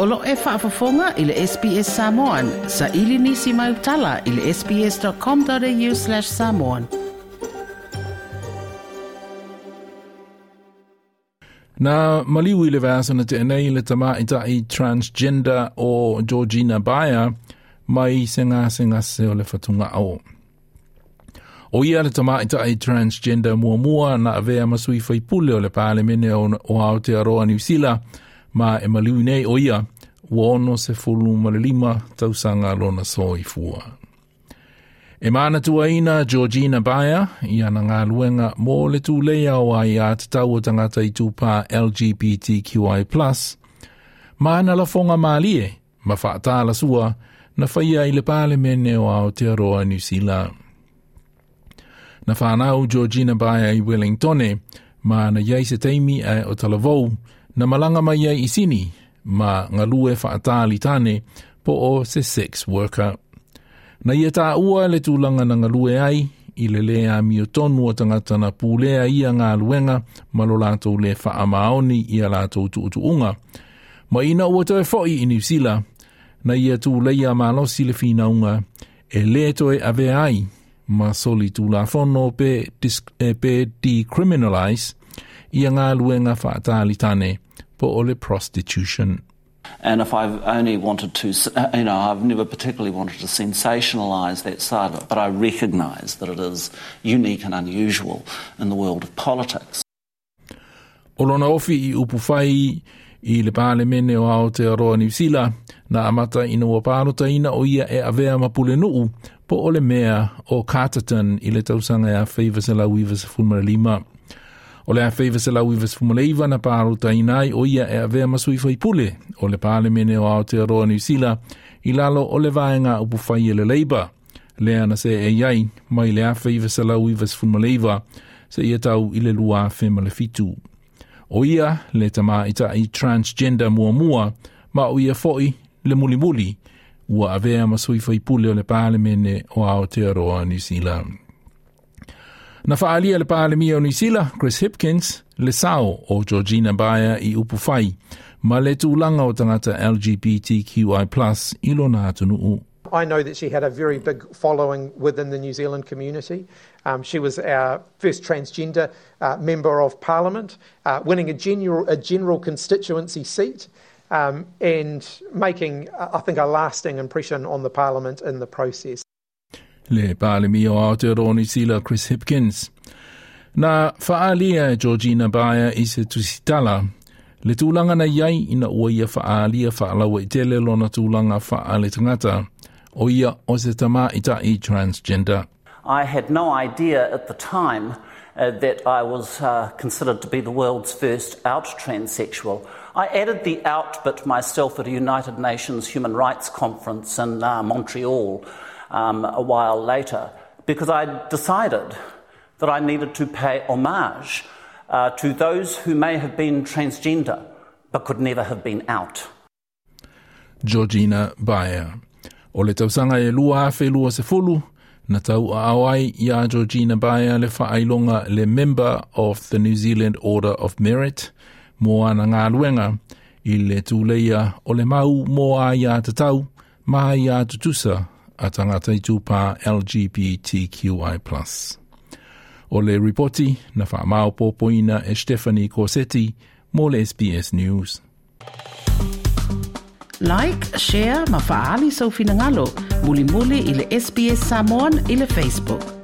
O lo e whaafafonga i le SBS Samoan. Sa ili nisi mai utala i le sbs.com.au slash samoan. Na maliu i le vāsana te anei le tama i tai transgender o Georgina Bayer mai se ngā se ngā se o le whatunga au. O ia le tama i tai transgender mua mua na avea masui whaipule o le pāle mene o Aotearoa New Zealand ma e maliu nei o ia wono se fulu lima tausanga lona soi fua. E mana tuaina Georgina Baia ia na ngā luenga mō le tū leia o ai a te tau o tangata i tūpā LGBTQI+. Mana la fonga mālie, ma whaatā la sua, na whaia i le pāle mene o Aotearoa New Zealand. Na whānau Georgina Baia i Wellingtone, ma na iei se teimi e o talavou, na malanga mai iei i sini, ma ngā lue whaatāli tāne po o se sex worker. Na ia tā ua le tūlanga na ngā lue ai, i le lea mi o tonu o tangata na pūlea ia ngā luenga ma lo lātou le whaamaoni i a lātou tuutuunga. Ma ina ua tau e fo'i i New Zealand, na ia tū leia mā losi le whinaunga e le toi ave ai ma soli tū la whono pe, eh, pe decriminalise i a ngā luenga whaatāli tāne po ole prostitution. And if I've only wanted to, uh, you know, I've never particularly wanted to sensationalize that side of it, but I recognize that it is unique and unusual in the world of politics. O ofi i upuwhai i le pāle mene o Aotearoa New Zealand, na amata ina ua pārota ina o ia e avea mapule nuu po ole mea o Carterton i le tausanga ia Fever Sela Weaver O le awhi wa se lau iwas fumule iwa na pāru tainai o ia e awea masu i pule o le pāle mene o Aotearoa New Zealand i lalo o le vāenga upu whai e le leiba. Lea na se e iai mai le awhi wa se lau iwas fumule iwa se ia tau i le lua awhi ma le fitu. O ia le tamā i ta i transgender mua mua ma o ia foi le muli muli ua awea masu i pule o le pāle mene o Aotearoa New Zealand. Na faalia le paalemia o New Zealand, Chris Hipkins, le sao o Georgina Baia i upu upufai, ma le tūlanga o tangata LGBTQI+, i lona atunuu. I know that she had a very big following within the New Zealand community. Um, she was our first transgender uh, member of parliament, uh, winning a general, a general constituency seat um, and making, uh, I think, a lasting impression on the parliament in the process na e Georgina Baia i se tusitala. Le tūlanga na iai ina ua ia faalawa i tele lona tūlanga faale tangata o ia o se tama i ta i transgender. I had no idea at the time uh, that I was uh, considered to be the world's first out transsexual. I added the out bit myself at a United Nations Human Rights Conference in uh, Montreal um, a while later because I decided that I needed to pay homage uh, to those who may have been transgender but could never have been out. Georgina Bayer. O le tausanga e lua afe lua se fulu, na tau a awai ia Georgina Bayer le whaailonga le member of the New Zealand Order of Merit, mō ana ngā luenga, i le tūleia o le mau mō a ia te tau, ma ia tutusa atangataitu tupa LGBTQI+. O le ripoti na whamau pōpoina e Stephanie Corsetti mō le SBS News. Like, share, mafaali sau so finangalo, muli muli ile SBS Samoan ile Facebook.